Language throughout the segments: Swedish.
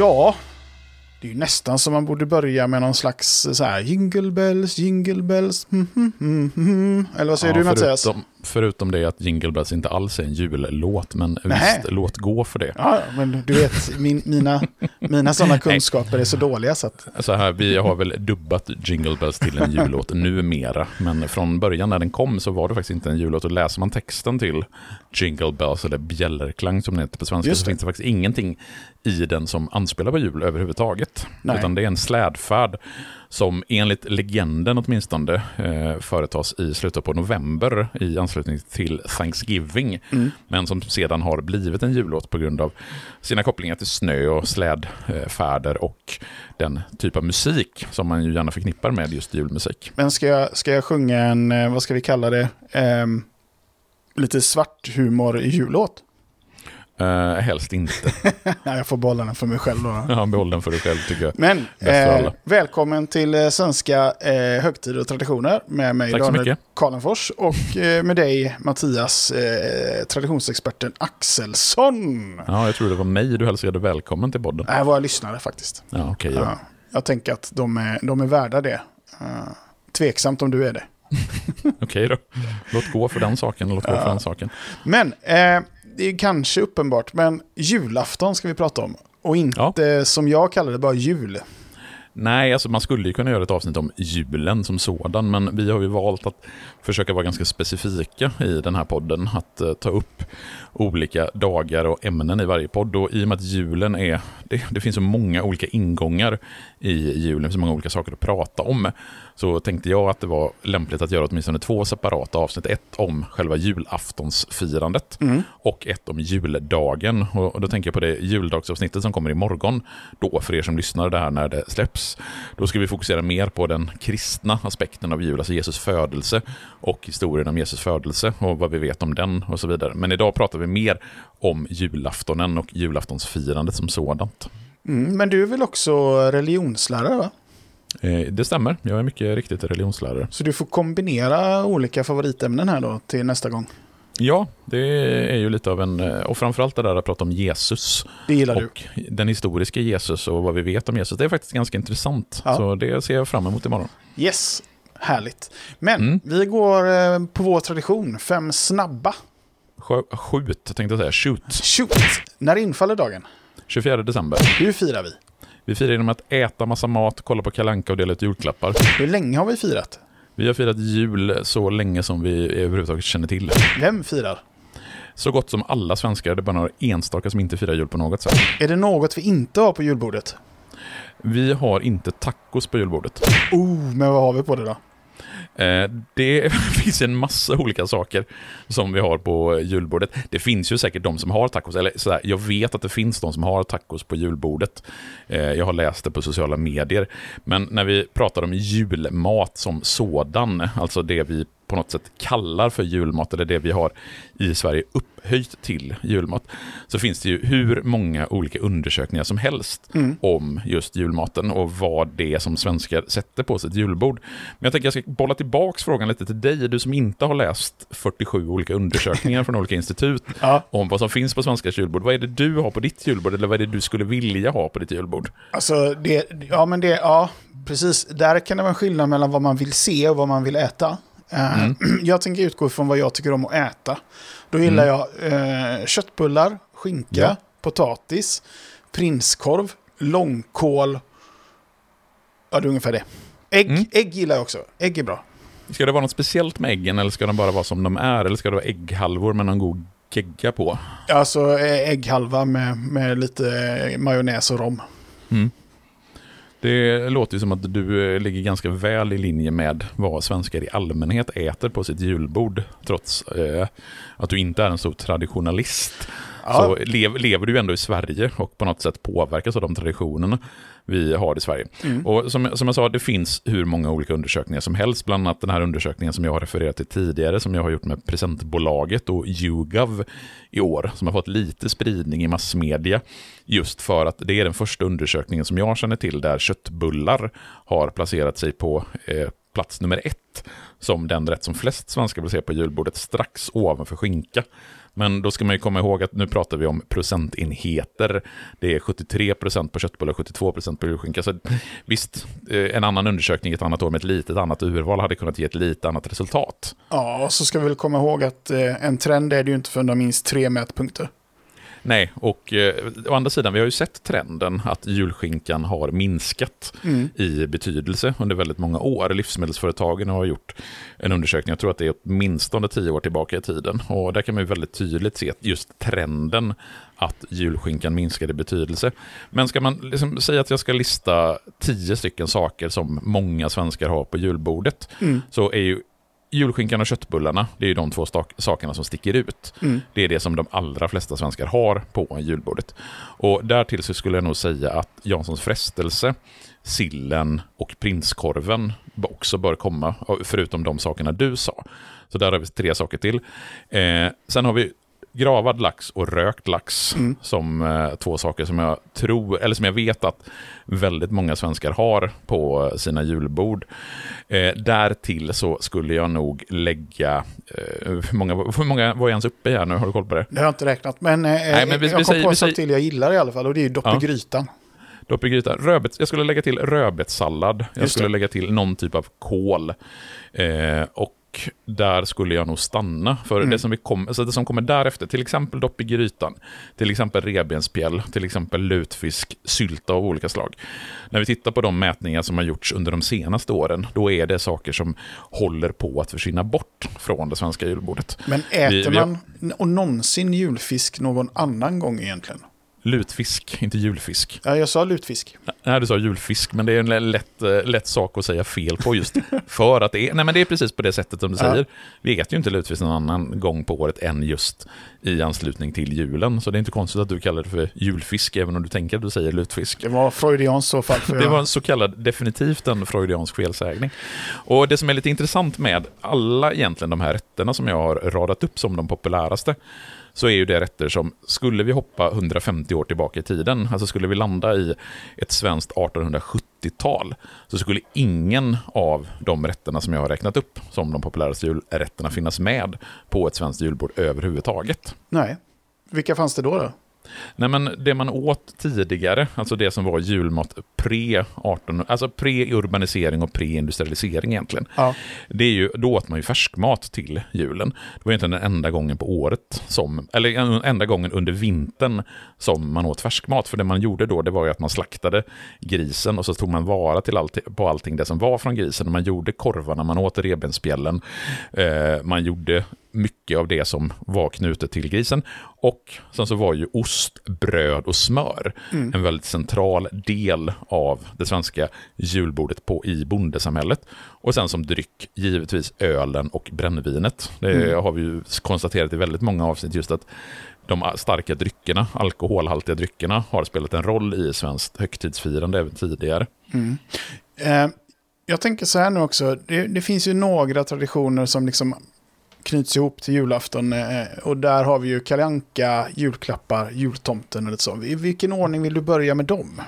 Ja, det är ju nästan som man borde börja med någon slags så här jingle bells, jingle bells. Hmm, hmm, hmm. Eller vad säger du Mattias? Förutom, det att Jingle Bells inte alls är en jullåt, men Nähä. visst, låt gå för det. Ja, men du vet, min, mina, mina sådana kunskaper är så dåliga så att... Så här, vi har väl dubbat Jingle Bells till en jullåt numera, men från början när den kom så var det faktiskt inte en jullåt. Och läser man texten till Jingle Bells, eller bjällerklang som det heter på svenska, så finns det faktiskt ingenting i den som anspelar på jul överhuvudtaget. Nej. Utan det är en slädfärd som enligt legenden åtminstone eh, företas i slutet på november i anslutning till Thanksgiving. Men som sedan har blivit en jullåt på grund av sina kopplingar till snö och slädfärder och den typ av musik som man ju gärna förknippar med just julmusik. Men ska jag, ska jag sjunga en, eh, vad ska vi kalla det, Ehm, lite svart humor i jullåt? Eh, helst inte. Nej, jag får bollen den för mig själv då. Ja, behåll den för dig själv tycker jag. Men eh, välkommen till eh, svenska eh, högtider och traditioner med mig Tack Daniel. Karlenfors och eh, med dig Mattias, eh, traditionsexperten Axelsson. Ja, jag tror det var mig du hälsade välkommen till podden. Det här var jag lyssnare faktiskt. Ja, okej. Ja. ja. Jag tänker att de är, de är värda det. Uh, tveksamt om du är det. Okej då. Låt gå för den saken, låt gå för den saken. Men det är kanske uppenbart, men julafton ska vi prata om. Och inte som jag kallar det, bara jul. Nej, alltså man skulle ju kunna göra ett avsnitt om julen som sådan, men vi har ju valt att försöka vara ganska specifika i den här podden. Att eh, ta upp olika dagar och ämnen i varje podd. Och i och med att julen är, det, det finns så många olika ingångar i julen, så många olika saker att prata om. Så tänkte jag att det var lämpligt att göra åtminstone två separata avsnitt. Ett om själva julaftonsfirandet och ett om juldagen. Och då tänker jag på det juldagsavsnittet som kommer imorgon. Då, för er som lyssnar där när det släpps. Då ska vi fokusera mer på den kristna aspekten av jul, alltså Jesus födelse och historien om Jesus födelse och vad vi vet om den och så vidare. Men idag pratar vi mer om julaftonen och julaftonsfirandet som sådant. Mm, men du är väl också religionslärare va? Eh, Det stämmer, jag är mycket riktigt religionslärare. Så du får kombinera olika favoritämnen här då till nästa gång. Ja, det är ju lite av en, och framförallt det där att prata om Jesus Det gillar du. och den historiska Jesus och vad vi vet om Jesus. Det är faktiskt ganska intressant. Ja. Så det ser jag fram emot imorgon. Yes, härligt. Men Mm. vi går eh, på vår tradition, fem snabba. Skj- Skjut, tänkte jag säga. Shoot. Shoot! När infaller dagen? 24 december. Hur firar vi? Vi firar genom att äta massa mat, kolla på kalanka och dela ut julklappar. Hur länge har vi firat? Vi har firat jul så länge som vi överhuvudtaget känner till. Vem firar? Så gott som alla svenskar, det är bara några enstaka som inte firar jul på något sätt. Är det något vi inte har på julbordet? Vi har inte tacos på julbordet. Oh, men vad har vi på det då? Eh, det finns en massa olika saker som vi har på julbordet. Det finns ju säkert de som har tacos, eller sådär, jag vet att det finns de som har tacos på julbordet. Eh, jag har läst det på sociala medier. Men när vi pratar om julmat som sådan, alltså det vi på något sätt kallar för julmat, eller det vi har i Sverige upphöjt till julmat, så finns det ju hur många olika undersökningar som helst om just julmaten och vad det är som svenskar sätter på sitt julbord. Men jag tänker jag ska bolla tillbaks frågan lite till dig, du som inte har läst 47 olika undersökningar från olika institut Ja. om vad som finns på svenskars julbord. Vad är det du har på ditt julbord, eller vad är det du skulle vilja ha på ditt julbord? Alltså, det, ja men det, ja, precis. Där kan det vara en skillnad mellan vad man vill se och vad man vill äta. Eh, Jag tänker utgå från vad jag tycker om att äta. Då gillar jag eh, köttbullar, skinka, Ja. potatis, prinskorv, långkål. Ja, det är ungefär det. Ägg, Mm. ägg gillar jag också. Ägg är bra. Ska det vara något speciellt med äggen, eller ska de bara vara som de är, eller ska det vara ägghalvor med någon god gegga på? Alltså eh, ägghalva med, med lite eh, majonnäs och rom. Det låter ju som att du eh, ligger ganska väl i linje med vad svenskar i allmänhet äter på sitt julbord, trots eh, att du inte är en stor traditionalist. Ja. Så lev, lever du ändå i Sverige och på något sätt påverkas av de traditionerna vi har i Sverige. Mm. Och som, som jag sa, det finns hur många olika undersökningar som helst, bland annat den här undersökningen som jag har refererat till tidigare, som jag har gjort med presentbolaget och YouGov i år, som har fått lite spridning i massmedia, just för att det är den första undersökningen som jag känner till där köttbullar har placerat sig på eh, plats nummer ett som den rätt som flest svenskar vill se på julbordet, strax ovanför skinka. Men då ska man ju komma ihåg att nu pratar vi om procentenheter. Det är 73% på köttbullar, och 72% på julskinka. Så visst, eh, en annan undersökning ett annat år med ett litet annat urval hade kunnat ge ett lite annat resultat. Ja, och så ska vi väl komma ihåg att eh, en trend är det ju inte förrän de minst tre mätpunkter. Nej, och eh, å andra sidan, vi har ju sett trenden att julskinkan har minskat Mm. i betydelse under väldigt många år. Livsmedelsföretagen har gjort en undersökning, jag tror att det är åtminstone tio år tillbaka i tiden. Och där kan man ju väldigt tydligt se just trenden att julskinkan minskar i betydelse. Men ska man liksom säga att jag ska lista tio stycken saker som många svenskar har på julbordet, Mm. så är ju julskinkan och köttbullarna, det är ju de två stak- sakerna som sticker ut. Mm. Det är det som de allra flesta svenskar har på julbordet. Och därtill så skulle jag nog säga att Janssons frestelse, sillen och prinskorven också bör komma, förutom de sakerna du sa. Så där har vi tre saker till. Eh, sen har vi gravad lax och rökt lax Mm. som eh, två saker som jag tror, eller som jag vet att väldigt många svenskar har på sina julbord. Eh, därtill så skulle jag nog lägga, eh, hur, många, hur många var jag ens uppe i här nu? Har du koll på det? Det har jag inte räknat, men, eh, Nej, men vi- jag vi kom säger- på vi en sak till jag gillar i alla fall och det är ju dopp Ja. i grytan. Dopp i grytan. Rödbets, jag skulle lägga till rödbetssallad. Jag skulle lägga till någon typ av kål. Eh, och där skulle jag nog stanna. För Mm. det, som vi kom, alltså det som kommer därefter, till exempel dopp i grytan, till exempel revbenspjäll, till exempel lutfisk, sylta av olika slag. När vi tittar på de mätningar som har gjorts under de senaste åren, då är det saker som håller på att försvinna bort från det svenska julbordet. Men äter Vi- vi har- man och någonsin julfisk någon annan gång egentligen? Lutfisk, inte julfisk. Ja, jag sa lutfisk. Nej, du sa julfisk, men det är en lätt, eh, lätt sak att säga fel på just för att det är, nej men det är precis på det sättet som du Ja. säger. Vi äter ju inte lutfisk någon annan gång på året än just i anslutning till julen, så det är inte konstigt att du kallar det för julfisk, även om du tänker att du säger lutfisk. Det var freudianskt i så fall. Det var en så kallad, definitivt en freudiansk felsägning. Och det som är lite intressant med alla egentligen de här rätterna som jag har radat upp som de populäraste, så är ju det rätter som, skulle vi hoppa 150 år tillbaka i tiden, alltså skulle vi landa i ett svenskt 1870-tal, så skulle ingen av de rätterna som jag har räknat upp som de populäraste julrätterna finnas med på ett svenskt julbord överhuvudtaget. Nej. Vilka fanns det då? då? Nej, men det man åt tidigare, alltså det som var julmat pre-18, alltså pre-urbanisering och pre-industrialisering egentligen. Ja. Det är ju, då åt man ju färskmat till julen. Det var inte den enda gången på året, som, eller enda gången under vintern som man åt färskmat. För det man gjorde då, det var ju att man slaktade grisen och så tog man vara till allt, på allting det som var från grisen. Man gjorde korvarna, man åt revbensspjällen, eh, man gjorde mycket av det som var knutet till grisen. Och sen så var ju ost, bröd och smör en väldigt central del av det svenska julbordet på, i bondesamhället. Och sen som dryck, givetvis ölen och brännvinet. Det har vi ju konstaterat i väldigt många avsnitt just att de starka dryckerna, alkoholhaltiga dryckerna, har spelat en roll i svenskt högtidsfirande även tidigare. Eh, jag tänker så här nu också. Det, det finns ju några traditioner som liksom knyts ihop till julafton. Eh, och där har vi ju Kalle Anka, julklappar, jultomten och lite så. I vilken ordning vill du börja med dem?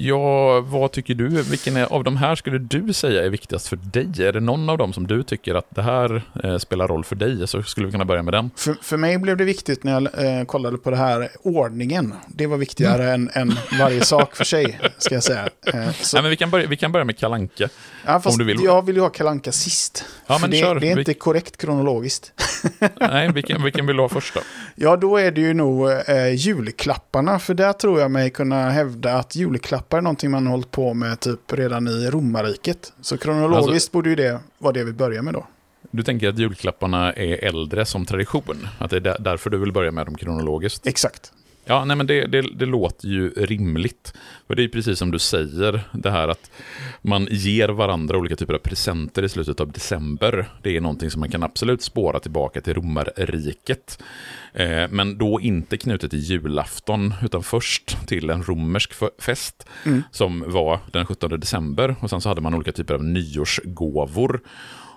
Ja, vad tycker du? Vilken är, av de här skulle du säga är viktigast för dig? Är det någon av dem som du tycker att det här eh, spelar roll för dig? Så skulle vi kunna börja med den. För, för mig blev det viktigt när jag eh, kollade på det här, ordningen. Det var viktigare än, än varje sak för sig, ska jag säga. Eh, så, Nej, men vi, kan börja, vi kan börja med Kalanka. ja, fast om du vill. Jag vill ju ha Kalle Anka sist. Ja, men det, kör. det är Vi- inte korrekt kronologiskt. Nej, vilken, vilken vill du ha först då? Ja, då är det ju nog eh, julklapparna. För där tror jag mig kunna hävda att julklappar är någonting man har hållit på med typ redan i romarriket. Så kronologiskt Alltså- borde ju det vara det vi börjar med då. Du tänker att julklapparna är äldre som tradition? Att det är där- därför du vill börja med dem kronologiskt? Exakt. Ja, nej men det, det, det, låter ju rimligt. För det är precis som du säger, det här att man ger varandra olika typer av presenter i slutet av december. Det är någonting som man kan absolut spåra tillbaka till romarriket. Eh, men då inte knutet till julafton, utan först till en romersk fest mm. som var den 17 december. Och sen så hade man olika typer av nyårsgåvor.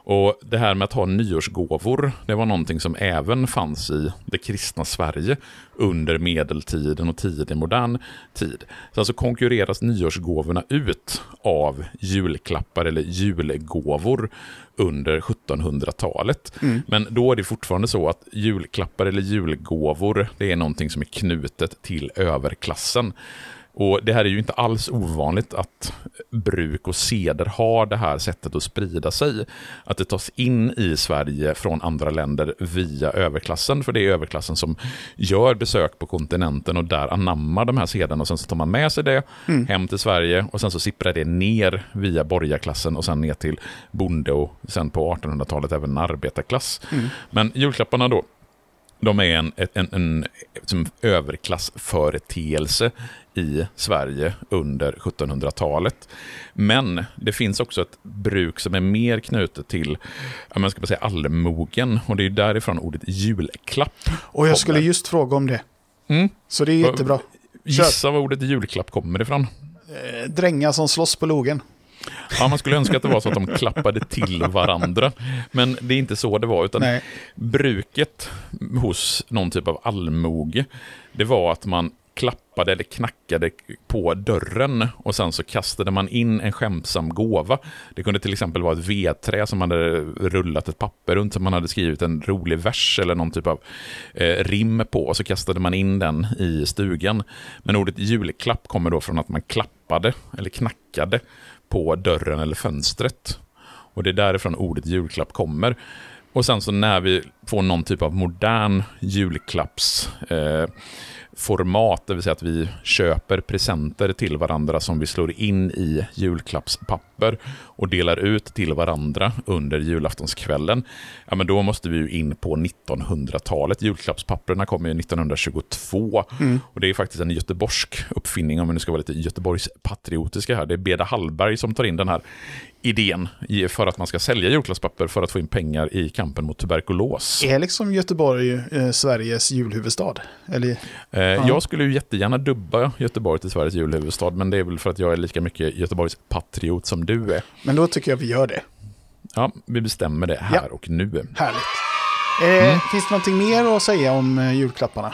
Och det här med att ha nyårsgåvor, det var någonting som även fanns i det kristna Sverige under medeltiden och tidig modern tid. Så alltså konkurreras nyårsgåvorna ut av julklappar eller julgåvor under 1700-talet. Mm. Men då är det fortfarande så att julklappar eller julgåvor, det är någonting som är knutet till överklassen. Och Det här är ju inte alls ovanligt att bruk och seder har det här sättet att sprida sig. Att det tas in i Sverige från andra länder via överklassen, för det är överklassen som gör besök på kontinenten och där anammar de här sederna och sen så tar man med sig det mm. hem till Sverige och sen så sipprar det ner via borgarklassen och sen ner till bonde och sen på 1800-talet även arbetarklass. Mm. Men julklapparna då, de är en, en, en, en, en överklassföreteelse i Sverige under 1700-talet. Men det finns också ett bruk som är mer knutet till man ska säga allmogen och det är därifrån ordet julklapp Och jag skulle just fråga om det. Mm. Så det är jättebra. Gissa var ordet julklapp kommer ifrån. Eh, drängar som slåss på logen. Ja, man skulle önska att det var så att de klappade till varandra. Men det är inte så det var, utan Nej. bruket hos någon typ av allmoge, det var att man klappade eller knackade på dörren och sen så kastade man in en skämtsam gåva. Det kunde till exempel vara ett vedträ som man hade rullat ett papper runt som man hade skrivit en rolig vers eller någon typ av eh, rim på och så kastade man in den i stugan. Men ordet julklapp kommer då från att man klappade eller knackade på dörren eller fönstret. Och det är därifrån ordet julklapp kommer. Och sen så när vi får någon typ av modern julklapps eh, format, det vill säga att vi köper presenter till varandra som vi slår in i julklappspapper och delar ut till varandra under julaftonskvällen, ja men då måste vi ju in på 1900-talet. Julklappspapperna kommer ju 1922 mm. och det är faktiskt en göteborgsk uppfinning om vi nu ska vara lite Göteborgspatriotiska här. Det är Beda Hallberg som tar in den här idén för att man ska sälja julklappspapper för att få in pengar i kampen mot tuberkulos. Är liksom Göteborg eh, Sveriges julhuvudstad? Eller? Eh, ja. Jag skulle ju jättegärna dubba Göteborg till Sveriges julhuvudstad, men det är väl för att jag är lika mycket Göteborgs patriot som du är. Men då tycker jag vi gör det. Ja, vi bestämmer det här ja. och nu. Härligt. Eh, mm. Finns det någonting mer att säga om eh, julklapparna?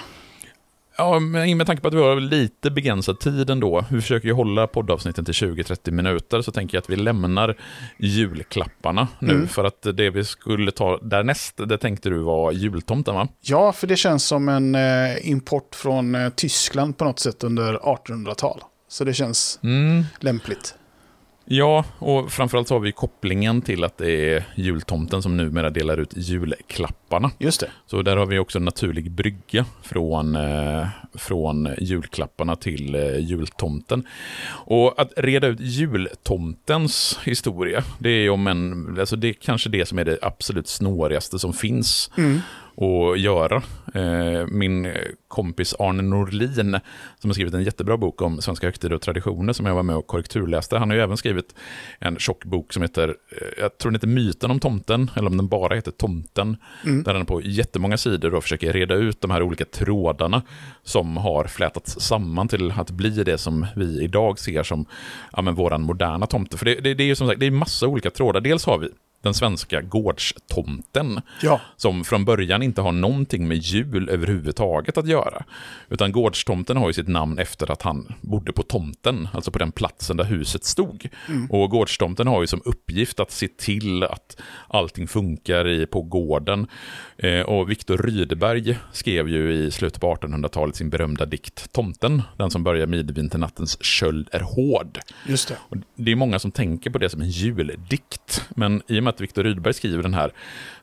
Ja, men med tanke på att vi har lite begränsad tid ändå, vi försöker ju hålla poddavsnitten till 20-30 minuter, så tänker jag att vi lämnar julklapparna nu, mm. för att det vi skulle ta därnäst, det tänkte du var jultomten va? Ja, för det känns som en eh, import från eh, Tyskland på något sätt under 1800-tal. Så det känns mm. lämpligt. Ja, och framförallt så har vi kopplingen till att det är jultomten som numera delar ut julklapparna. Just det. Så där har vi också en naturlig brygga från, eh, från julklapparna till eh, jultomten. Och att reda ut jultomtens historia, det är om en, alltså det är kanske det som är det absolut snårigaste som finns. Mm att göra. Eh, min kompis Arne Norlin, som har skrivit en jättebra bok om svenska högtider och traditioner, som jag var med och korrekturläste. Han har ju även skrivit en tjock bok som heter, eh, jag tror den heter Myten om tomten, eller om den bara heter Tomten, mm. där han på jättemånga sidor då försöker reda ut de här olika trådarna som har flätats samman till att bli det som vi idag ser som ja, men våran moderna tomte. För det, det, det är ju som sagt, det är massa olika trådar. Dels har vi den svenska gårdstomten. Ja. Som från början inte har någonting med jul överhuvudtaget att göra. Utan gårdstomten har ju sitt namn efter att han bodde på tomten, alltså på den platsen där huset stod. Mm. Och gårdstomten har ju som uppgift att se till att allting funkar i, på gården. Eh, och Viktor Rydberg skrev ju i slutet på 1800-talet sin berömda dikt Tomten, den som börjar midvinternattens köld är hård. Just det. Och det är många som tänker på det som en juldikt, men i och med att Viktor Rydberg skriver den här,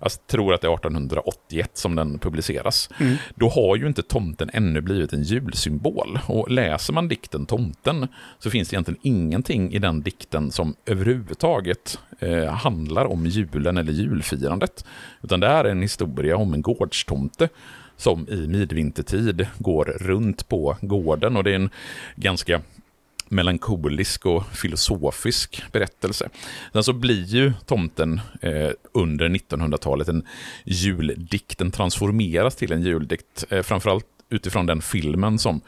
jag tror att det är 1881 som den publiceras, mm. då har ju inte tomten ännu blivit en julsymbol. Och läser man dikten Tomten så finns det egentligen ingenting i den dikten som överhuvudtaget eh, handlar om julen eller julfirandet. Utan det är en historia om en gårdstomte som i midvintertid går runt på gården och det är en ganska melankolisk och filosofisk berättelse. Sen så blir ju tomten eh, under 1900-talet en juldikt, den transformeras till en juldikt, eh, framförallt utifrån den filmen som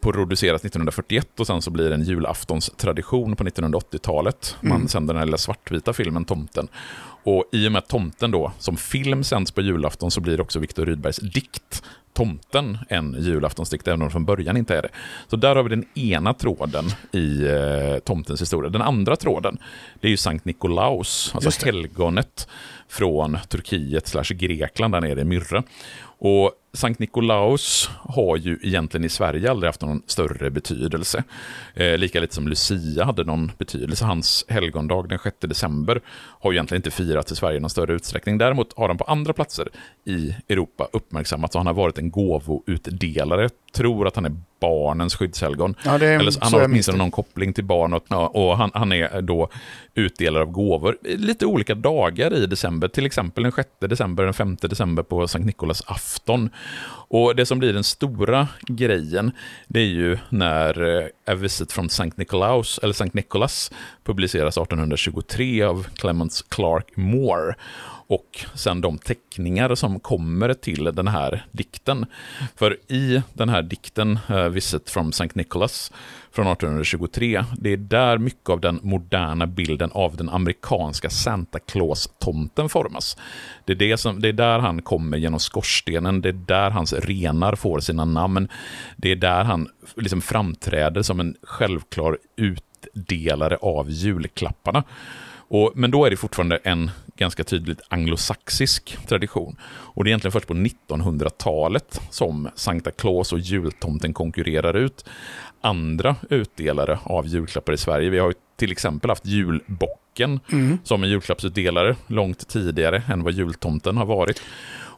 produceras 1941 och sen så blir det en julaftonstradition på 1980-talet. Man mm. sänder den här lilla svartvita filmen Tomten. Och i och med att Tomten då som film sänds på julafton så blir också Viktor Rydbergs dikt tomten en julaftonsdikt, även om det från början inte är det. Så där har vi den ena tråden i eh, tomtens historia. Den andra tråden, det är ju Sankt Nikolaus, alltså helgonet från Turkiet slash Grekland där nere i Myrra. Och Sankt Nikolaus har ju egentligen i Sverige aldrig haft någon större betydelse. Eh, lika lite som Lucia hade någon betydelse. Hans helgondag den 6 december har ju egentligen inte firats i Sverige i någon större utsträckning. Däremot har han på andra platser i Europa uppmärksammats och han har varit en gåvoutdelare. Tror att han är barnens skyddshelgon. Ja, Eller så, han har åtminstone någon koppling till barn och, ja, och han, han, är då utdelare av gåvor. Lite olika dagar i december, till exempel den 6 december, den 5 december på Sankt Nikolas afton. Och det som blir den stora grejen, det är ju när eh, A Visit from St. Nicolaus, eller St. Nicholas publiceras 1823 av Clements Clark Moore och sen de teckningar som kommer till den här dikten. För i den här dikten, Visit from St. Nicholas, från 1823, det är där mycket av den moderna bilden av den amerikanska Santa Claus-tomten formas. Det är, det, som, det är där han kommer genom skorstenen, det är där hans renar får sina namn, det är där han liksom framträder som en självklar utdelare av julklapparna. Och, men då är det fortfarande en ganska tydligt anglosaxisk tradition. Och det är egentligen först på 1900-talet som Santa Claus och jultomten konkurrerar ut andra utdelare av julklappar i Sverige. Vi har till exempel haft julbocken mm. som en julklappsutdelare långt tidigare än vad jultomten har varit.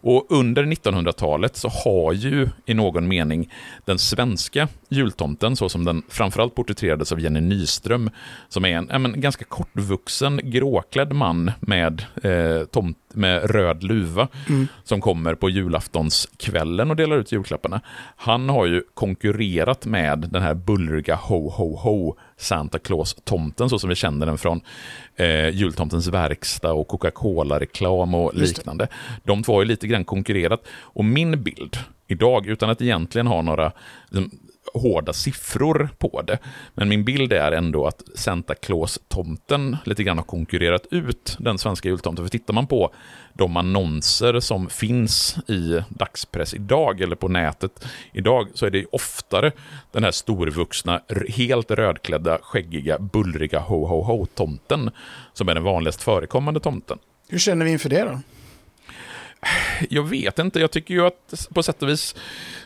Och under 1900-talet så har ju i någon mening den svenska jultomten, så som den framförallt porträtterades av Jenny Nyström, som är en, en ganska kortvuxen, gråklädd man med, eh, tomt, med röd luva, mm. som kommer på julaftonskvällen och delar ut julklapparna. Han har ju konkurrerat med den här bullriga ho, ho, ho Santa Claus-tomten, så som vi känner den från eh, jultomtens verkstad och Coca-Cola-reklam och liknande. De två har ju lite grann konkurrerat. Och min bild idag, utan att egentligen ha några liksom, hårda siffror på det. Men min bild är ändå att Santa Claus-tomten lite grann har konkurrerat ut den svenska jultomten. För tittar man på de annonser som finns i dagspress idag, eller på nätet idag, så är det oftare den här storvuxna, helt rödklädda, skäggiga, bullriga ho-ho-ho-tomten som är den vanligast förekommande tomten. Hur känner vi inför det då? Jag vet inte, jag tycker ju att på sätt och vis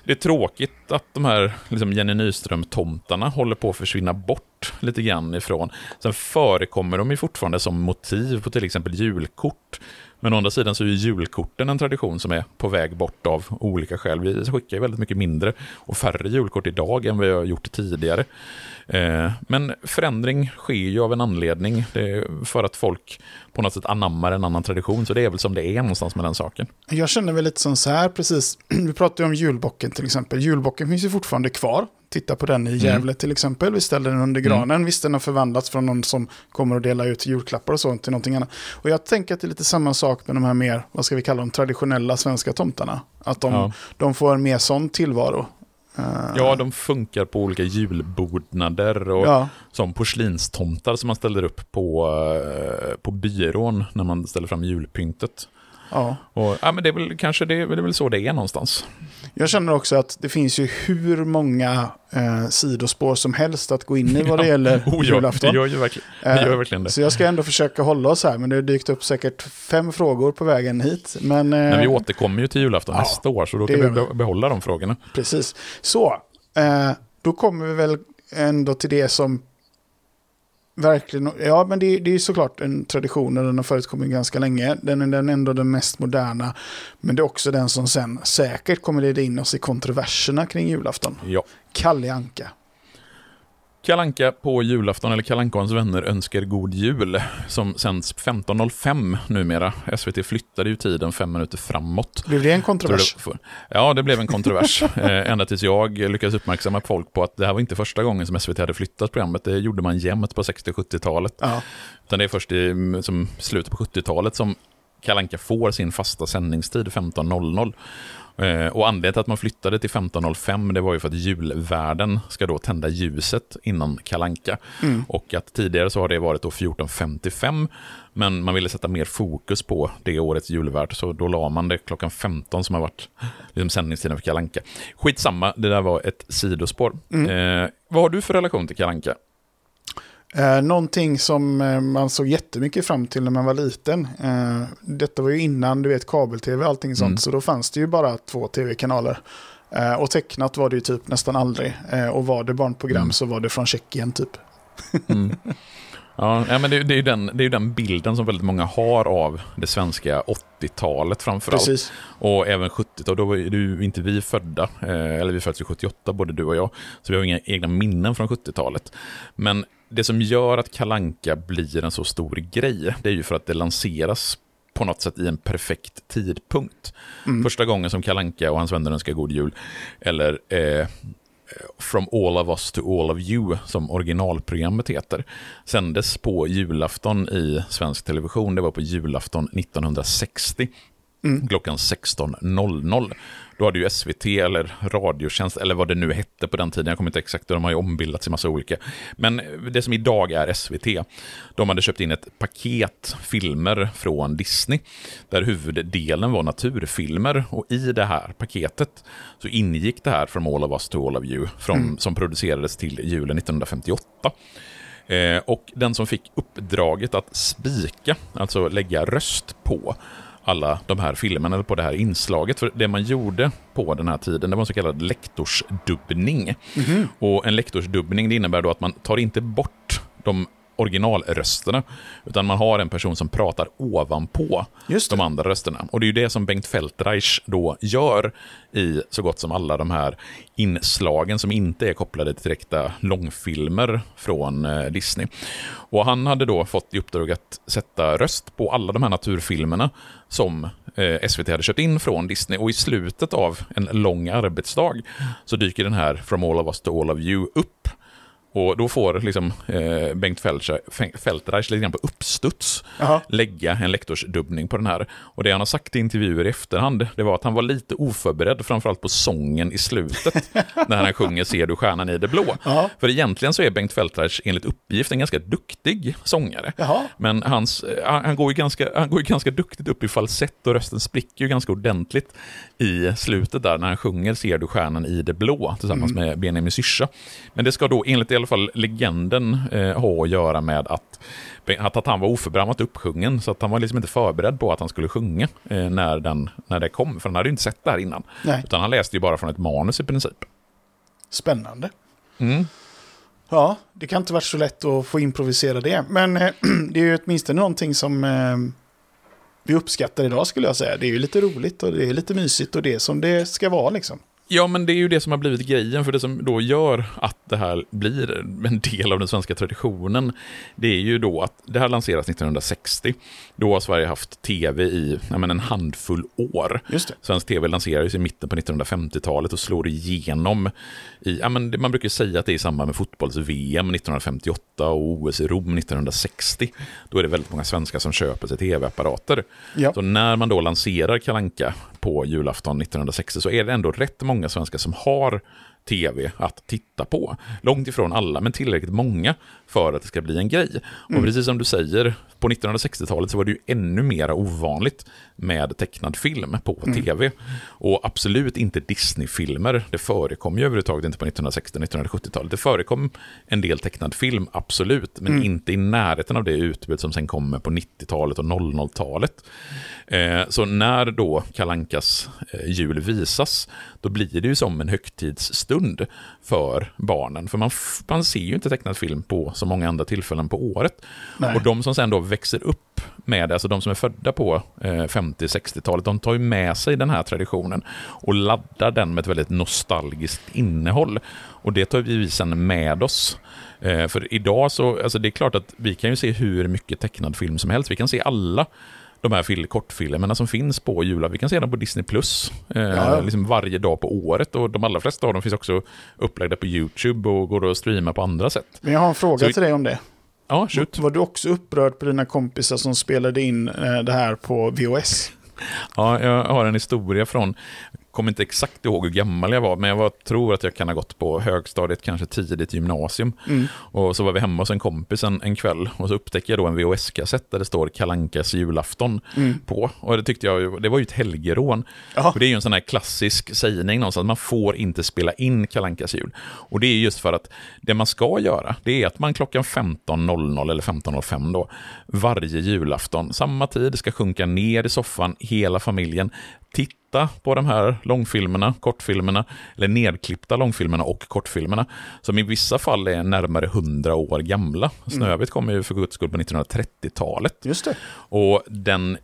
det är tråkigt att de här liksom Jenny Nyström-tomtarna håller på att försvinna bort lite grann ifrån. Sen förekommer de ju fortfarande som motiv på till exempel julkort. Men å andra sidan så är ju julkorten en tradition som är på väg bort av olika skäl. Vi skickar ju väldigt mycket mindre och färre julkort idag än vi har gjort tidigare. Eh, men förändring sker ju av en anledning. Det är för att folk på något sätt anammar en annan tradition. Så det är väl som det är någonstans med den saken. Jag känner väl lite som så här, precis. Vi pratade ju om julbocken till exempel. Julbocken finns ju fortfarande kvar. Titta på den i mm. Gävle mm. till exempel. Vi ställde den under granen. Mm. Visst, den har förvandlats från någon som kommer att dela ut julklappar och så till någonting annat. Och jag tänker att det är lite samma sak med de här mer, vad ska vi kalla dem, traditionella svenska tomtarna. Att de, ja. de får en mer sån tillvaro. Uh, ja, de funkar på olika julbodnader och ja. som porslinstomtar som man ställer upp på, uh, på byrån när man ställer fram julpyntet. Ja. Och, ja, men det är väl kanske det, det är väl så det är någonstans. Jag känner också att det finns ju hur många eh, sidospår som helst att gå in i vad det gäller oh, julafton. Det gör ju verkligen det. Gör verkligen det. Så jag ska ändå försöka hålla oss här, men det har dykt upp säkert fem frågor på vägen hit. Men, eh, men vi återkommer ju till julafton ja, nästa år, så då kan vi behålla de frågorna. Precis. Så, eh, då kommer vi väl ändå till det som Verkligen. Ja, men det, det är såklart en tradition och den har förekommit ganska länge. Den är den ändå den mest moderna. Men det är också den som sen säkert kommer leda in oss i kontroverserna kring julafton. Ja. Kalle Anka. Kalanka på julafton, eller Kalanka och hans vänner önskar god jul, som sänds 15.05 numera. SVT flyttade ju tiden fem minuter framåt. Blev det en kontrovers? Ja, det blev en kontrovers. eh, ända tills jag lyckades uppmärksamma folk på att det här var inte första gången som SVT hade flyttat programmet. Det gjorde man jämt på 60-70-talet. Ja. Utan det är först i som slutet på 70-talet som Kalanka får sin fasta sändningstid 15.00. Eh, och anledningen till att man flyttade till 15.05 det var ju för att julvärden ska då tända ljuset innan Kalanka. Mm. Och att tidigare så har det varit då 14.55 men man ville sätta mer fokus på det årets julvärd så då la man det klockan 15 som har varit liksom sändningstiden för Kalanka. Skitsamma, det där var ett sidospår. Eh, vad har du för relation till Kalanka? Eh, någonting som eh, man såg jättemycket fram till när man var liten. Eh, detta var ju innan du vet kabel-tv och allting sånt. Mm. Så då fanns det ju bara två tv-kanaler. Eh, och tecknat var det ju typ nästan aldrig. Eh, och var det barnprogram Mm. så var det från Tjeckien typ. Mm. Ja, men det, det, är ju den, det är den bilden som väldigt många har av det svenska 80-talet framförallt. Precis. Och även 70-talet, då var ju du- inte vi födda, eh, eller vi föddes ju 78 både du och jag, så vi har inga egna minnen från 70-talet. Men det som gör att Kalanka blir en så stor grej, det är ju för att det lanseras på något sätt i en perfekt tidpunkt. Mm. Första gången som Kalanka och hans vänner önskar god jul, eller eh, From all of us to all of you, som originalprogrammet heter, sändes på julafton i svensk television. Det var på julafton 1960, Mm. klockan 16.00. Då hade ju SVT eller Radiotjänst, eller vad det nu hette på den tiden, jag kommer inte exakt, de har ju ombildats i massa olika. Men det som idag är SVT, de hade köpt in ett paket filmer från Disney, där huvuddelen var naturfilmer. Och i det här paketet så ingick det här From All of Us to All of You, från, som producerades till julen 1958. Eh, och den som fick uppdraget att spika, alltså lägga röst på alla de här filmerna, eller på det här inslaget. För det man gjorde på den här tiden, det var en så kallad lektorsdubbning. Och en lektorsdubbning, det innebär då att man tar inte bort de originalrösterna, utan man har en person som pratar ovanpå de andra rösterna. Och det är ju det som Bengt Feldreich då gör i så gott som alla de här inslagen som inte är kopplade till direkta långfilmer från eh, Disney. Och han hade då fått i uppdrag att sätta röst på alla de här naturfilmerna som eh, SVT hade köpt in från Disney. Och i slutet av en lång arbetsdag så dyker den här From All of Us to All of You upp. Och då får liksom, eh, Bengt Feldreich, lite grann på uppstuds Jaha. lägga en lektorsdubbning på den här. Och det han har sagt i intervjuer i efterhand, det var att han var lite oförberedd, framförallt på sången i slutet, när han sjunger Ser du stjärnan i det blå. Ja. För egentligen så är Bengt Feldreich enligt uppgift en ganska duktig sångare. Jaha. Men hans, eh, han, går ju ganska, han går ju ganska duktigt upp i falsett och rösten spricker ju ganska ordentligt i slutet där när han sjunger Ser du stjärnan i det blå tillsammans med Benjamin Syrsa. Men det ska då enligt alla fall legenden eh, ha att göra med att, att, att han var oförbrammat uppsjungen så att han var liksom inte förberedd på att han skulle sjunga eh, när, den, när det kom. För han hade ju inte sett det här innan. Nej. Utan han läste ju bara från ett manus i princip. Spännande. Mm. Ja, det kan inte varit så lätt att få improvisera det. Men eh, det är ju åtminstone någonting som eh, vi uppskattar idag skulle jag säga. Det är ju lite roligt och det är lite mysigt och det är som det ska vara liksom. Ja, men det är ju det som har blivit grejen, för det som då gör att det här blir en del av den svenska traditionen, det är ju då att det här lanseras 1960. Då har Sverige haft tv i men en handfull år. Just det. Svensk tv lanserades i mitten på 1950-talet och slår igenom i, ja, men man brukar säga att det är i samband med fotbolls-VM 1958 och OS i Rom 1960. Då är det väldigt många svenskar som köper sig tv-apparater. Ja. Så när man då lanserar Kalanka på julafton 1960 så är det ändå rätt många svenskar som har tv att titta på. Långt ifrån alla, men tillräckligt många för att det ska bli en grej. Och precis som du säger, på 1960-talet så var det ju ännu mer ovanligt med tecknad film på tv. Och absolut inte Disney-filmer. Det förekom ju överhuvudtaget inte på 1960-1970-talet. Det förekom en del tecknad film, absolut, men inte i närheten av det utbud som sen kommer på 90-talet och 00-talet. Eh, så när då Kalankas eh, jul visas, då blir det ju som en högtidsstund stund för barnen. För man, man ser ju inte tecknad film på så många andra tillfällen på året. Nej. Och de som sen då växer upp med det, alltså de som är födda på eh, 50-60-talet, de tar ju med sig den här traditionen och laddar den med ett väldigt nostalgiskt innehåll. Och det tar vi sen med oss. Eh, för idag så, alltså det är klart att vi kan ju se hur mycket tecknad film som helst. Vi kan se alla de här fil- kortfilmerna som finns på jula. Vi kan se dem på Disney Plus eh, Ja. liksom varje dag på året. Och de allra flesta av dem finns också upplagda på YouTube och går att streama på andra sätt. Men jag har en fråga Så vi- till dig om det. Ja, shoot. Var du också upprörd på dina kompisar som spelade in eh, det här på VHS? Ja, jag har en historia från, kommer inte exakt ihåg hur gammal jag var, men jag var, tror att jag kan ha gått på högstadiet, kanske tidigt gymnasium. Mm. Och så var vi hemma hos en kompis en, en kväll och så upptäcker jag då en VHS-kassett där det står Kalankas julafton Mm. på. Och det tyckte jag, det var ju ett helgerån. För det är ju en sån här klassisk sägning någonstans, man får inte spela in Kalankas jul. Och det är just för att det man ska göra, det är att man klockan 15.00 eller 15.05 då, varje julafton, samma tid, ska sjunka ner i soffan, hela familjen, titta på de här långfilmerna, kortfilmerna, eller nedklippta långfilmerna och kortfilmerna, som i vissa fall är närmare 100 år gamla. Snövit kommer ju för guds skull på 1930-talet. Just det. Och den,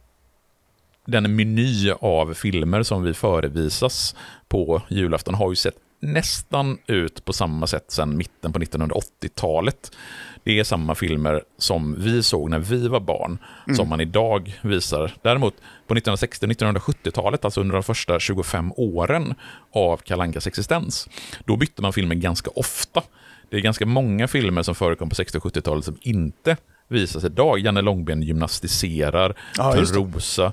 den meny av filmer som vi förevisas på julafton har ju sett nästan ut på samma sätt sedan mitten på 1980-talet. Det är samma filmer som vi såg när vi var barn, som man idag visar. Däremot på 1960 och 1970-talet, alltså under de första 25 åren av Kalankas existens, då bytte man filmer ganska ofta. Det är ganska många filmer som förekom på 60 och 70-talet som inte visas idag. Janne Långben gymnastiserar, det. Törnrosa,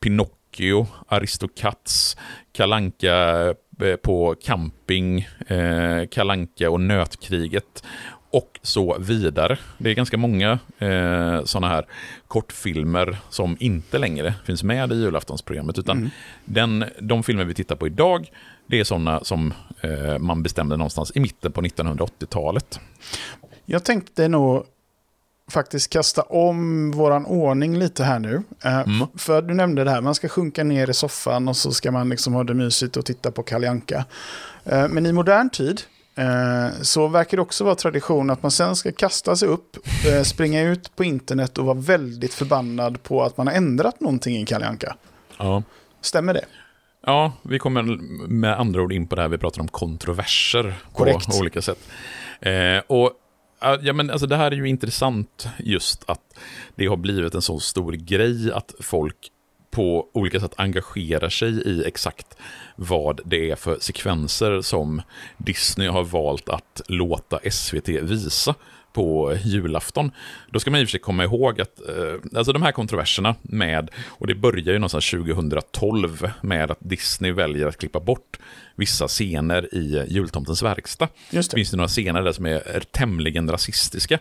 Pinocchio, Aristocats, Kalanka eh, på camping, eh, Kalanka och nötkriget och så vidare. Det är ganska många eh, sådana här kortfilmer som inte längre finns med i julaftonsprogrammet. Utan Mm. den, de filmer vi tittar på idag, det är sådana som eh, man bestämde någonstans i mitten på 1980-talet. Jag tänkte nog faktiskt kasta om våran ordning lite här nu. Eh, Mm. För du nämnde det här, man ska sjunka ner i soffan och så ska man liksom ha det mysigt och titta på Kalle Anka. Eh, Men i modern tid så verkar det också vara tradition att man sen ska kasta sig upp, eh, springa ut på internet och vara väldigt förbannad på att man har ändrat någonting i Kalle Anka. Ja. Stämmer det? Ja, vi kommer med andra ord in på det här vi pratar om kontroverser Korrekt. på olika sätt. Eh, och ja, men alltså det här är ju intressant just att det har blivit en så stor grej att folk på olika sätt engagerar sig i exakt vad det är för sekvenser som Disney har valt att låta SVT visa på julafton. Då ska man i och för sig komma ihåg att eh, alltså de här kontroverserna med, och det börjar ju någonstans 2012 med att Disney väljer att klippa bort vissa scener i Jultomtens verkstad. Just det. finns det några scener där som är, tämligen rasistiska.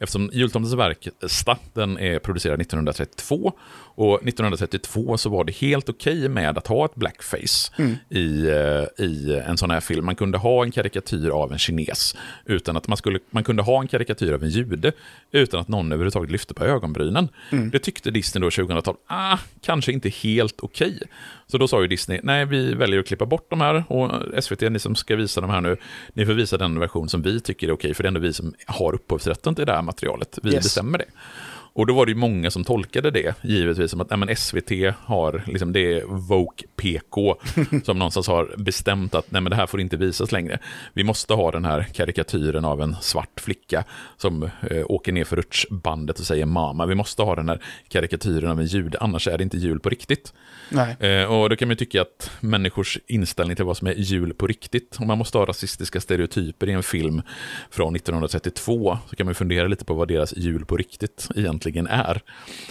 Eftersom Jultomtens verkstad den är producerad 1932 och 1932 så var det helt okej med att ha ett blackface i, eh, i en sån här film. Man kunde ha en karikatyr av en kines utan att man skulle, man kunde ha en karikatyr av en jude utan att någon överhuvudtaget lyfte på ögonbrynen. Det tyckte Disney då 2012, ah, kanske inte helt okej. Så då sa ju Disney, nej vi väljer att klippa bort de här och SVT, ni som ska visa de här nu, ni får visa den version som vi tycker är okej, för det är ändå vi som har upphovsrätten till det här materialet. Vi Yes. bestämmer det. Och då var det ju många som tolkade det, givetvis, som att nej, men SVT har, liksom, det är Vogue PK, som någonstans har bestämt att nej, men det här får inte visas längre. Vi måste ha den här karikatyren av en svart flicka som eh, åker ner för rutschbandet och säger mamma. Vi måste ha den här karikatyren av en jude, annars är det inte jul på riktigt. Eh, och då kan man ju tycka att människors inställning till vad som är jul på riktigt, om man måste ha rasistiska stereotyper i en film från 1932, så kan man ju fundera lite på vad deras jul på riktigt egentligen är.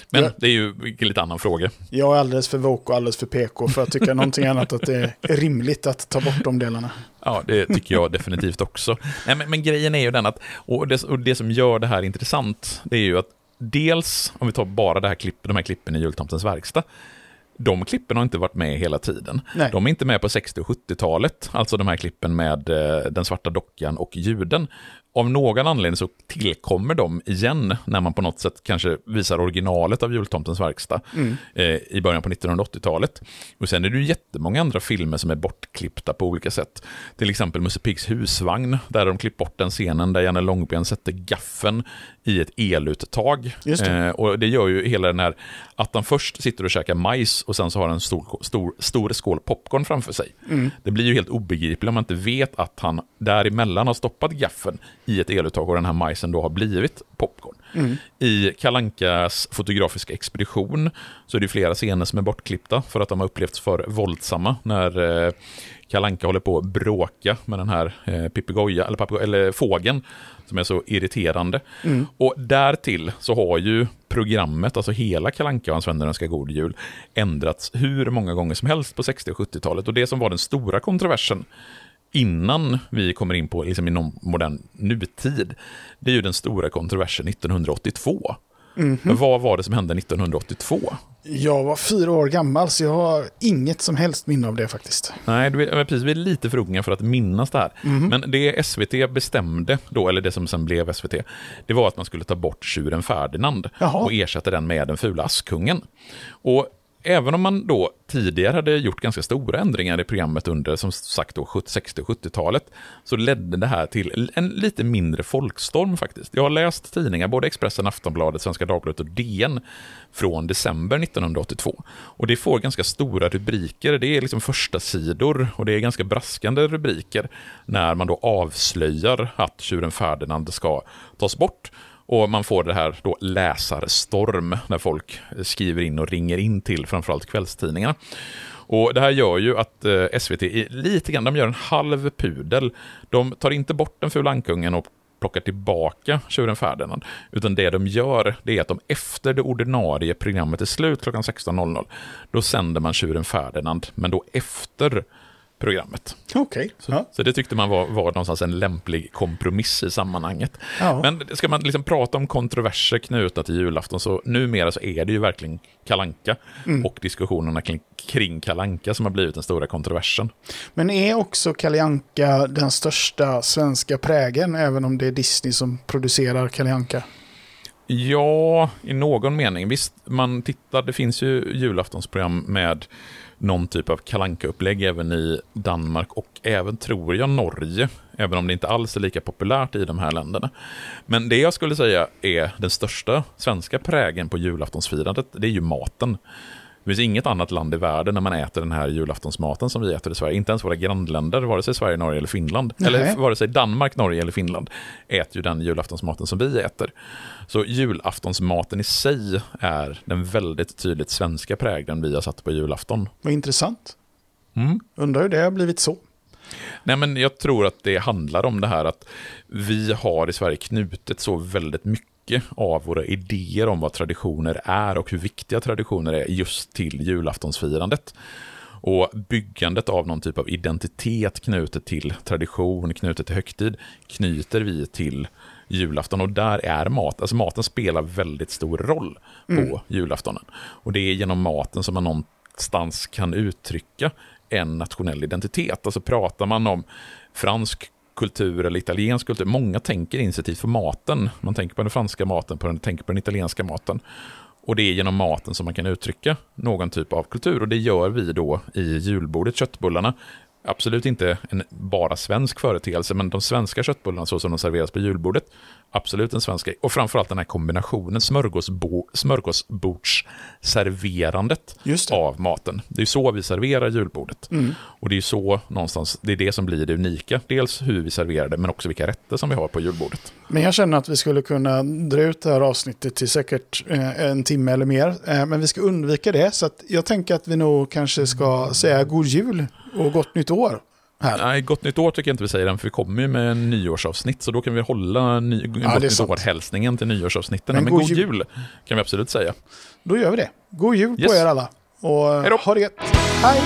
Men Ja. det är ju en lite annan fråga. Jag är alldeles för woke och alldeles för PK för att tycka någonting annat att det är rimligt att ta bort de delarna. Ja, det tycker jag definitivt också. Nej, men, men grejen är ju den att, och det, och det som gör det här intressant, det är ju att dels, om vi tar bara det här klipp, de här klippen i Jultomtens verkstad, de klippen har inte varit med hela tiden. Nej. De är inte med på 60 och 70-talet, alltså de här klippen med eh, den svarta dockan och juden. Av någon anledning så tillkommer de igen när man på något sätt kanske visar originalet av Jultomtens verkstad Mm. eh, i början på 1980-talet. Och sen är det ju jättemånga andra filmer som är bortklippta på olika sätt. Till exempel Musse Piggs husvagn, där de klippt bort den scenen där Janne Långben sätter gaffen i ett eluttag. Det. Eh, och det gör ju hela den här, att han först sitter och käkar majs och sen så har en stor, stor, stor skål popcorn framför sig. Det blir ju helt obegripligt om man inte vet att han däremellan har stoppat gaffen i ett eluttag och den här majsen då har blivit popcorn. I Kalankas fotografiska expedition så är det flera scener som är bortklippta för att de har upplevts för våldsamma när eh, Kalanka håller på att bråka med den här eh, pipigoja, eller, eller fågeln som är så irriterande. Och därtill så har ju programmet, alltså hela Kalanka och hans vänner önskar god jul, ändrats hur många gånger som helst på 60 och 70-talet. Och det som var den stora kontroversen innan vi kommer in på liksom i någon modern nutid, det är ju den stora kontroversen 1982. Men vad var det som hände 1982? Jag var fyra år gammal, så jag har inget som helst minne av det faktiskt. Nej, du är, precis, vi är lite för unga för att minnas det här. Men det SVT bestämde då, eller det som sen blev SVT, det var att man skulle ta bort tjuren Ferdinand Jaha. och ersätta den med den fula Askungen. Och även om man då tidigare hade gjort ganska stora ändringar i programmet under, som sagt, då 60 och 70-talet, så ledde det här till en lite mindre folkstorm faktiskt. Jag har läst tidningar, både Expressen, Aftonbladet, Svenska Dagbladet och DN, från december 1982. Och det får ganska stora rubriker, det är liksom första sidor och det är ganska braskande rubriker när man då avslöjar att tjuren Ferdinand ska tas bort. Och man får det här då läsarstorm när folk skriver in och ringer in till framförallt kvällstidningarna. Och Det här gör ju att eh, SVT är lite grann, de gör en halv pudel. De tar inte bort den fula ankungen och plockar tillbaka tjuren Ferdinand. Utan det de gör, det är att de efter det ordinarie programmet är slut klockan 16.00, då sänder man tjuren Ferdinand, men då efter programmet. Okej. Ja. Så det tyckte man var, var någonstans en lämplig kompromiss i sammanhanget. Ja. Men ska man liksom prata om kontroverser knutna till julafton så numera så är det ju verkligen Kalanka och diskussionerna kring, kring Kalanka som har blivit den stora kontroversen. Men är också Kalle Anka den största svenska prägen, även om det är Disney som producerar Kalle Anka? Ja, i någon mening. Visst, man tittar, det finns ju julaftonsprogram med någon typ av kalanka upplägg även i Danmark och även, tror jag, Norge. Även om det inte alls är lika populärt i de här länderna. Men det jag skulle säga är den största svenska prägen på julaftonsfirandet, det är ju maten. Det finns inget annat land i världen när man äter den här julaftonsmaten som vi äter i Sverige. Inte ens våra grannländer, vare sig Sverige, Norge eller Finland. Nej. Eller vare sig Danmark, Norge eller Finland äter ju den julaftonsmaten som vi äter. Så julaftonsmaten i sig är den väldigt tydligt svenska prägeln vi har satt på julafton. Vad intressant. Mm. Undrar hur det har blivit så. Nej, men jag tror att det handlar om det här att vi har i Sverige knutit så väldigt mycket av våra idéer om vad traditioner är och hur viktiga traditioner är just till julaftonsfirandet. Och byggandet av någon typ av identitet knutet till tradition, knutet till högtid, knyter vi till julafton. Och där är mat, alltså maten spelar väldigt stor roll på julaftonen. Och det är genom maten som man någonstans kan uttrycka en nationell identitet. Alltså pratar man om fransk kultur eller italiensk kultur, många tänker initiativt för maten. Man tänker på den franska maten, på den, tänker på den italienska maten. Och det är genom maten som man kan uttrycka någon typ av kultur. Och det gör vi då i julbordet, köttbullarna. Absolut inte en bara svensk företeelse, men de svenska köttbullarna så som de serveras på julbordet, absolut en svensk grej. Och framförallt den här kombinationen, smörgåsbo, smörgåsbordsserverandet av maten. Det är så vi serverar julbordet. Mm. Och det är så någonstans, det är det som blir det unika. Dels hur vi serverar det, men också vilka rätter som vi har på julbordet. Men jag känner att vi skulle kunna dra ut det här avsnittet till säkert eh, en timme eller mer. Eh, men vi ska undvika det, så att jag tänker att vi nog kanske ska säga god jul och gott nytt år. Här. Nej, gott nytt år tycker jag inte vi säger än, för vi kommer ju med en nyårsavsnitt, så då kan vi hålla ny, det gott nytt år-hälsningen till nyårsavsnitten. Men Men, god god jul. jul kan vi absolut säga. Då gör vi det. God jul på Yes. er alla. Och Hej då. ha det gött. Hej!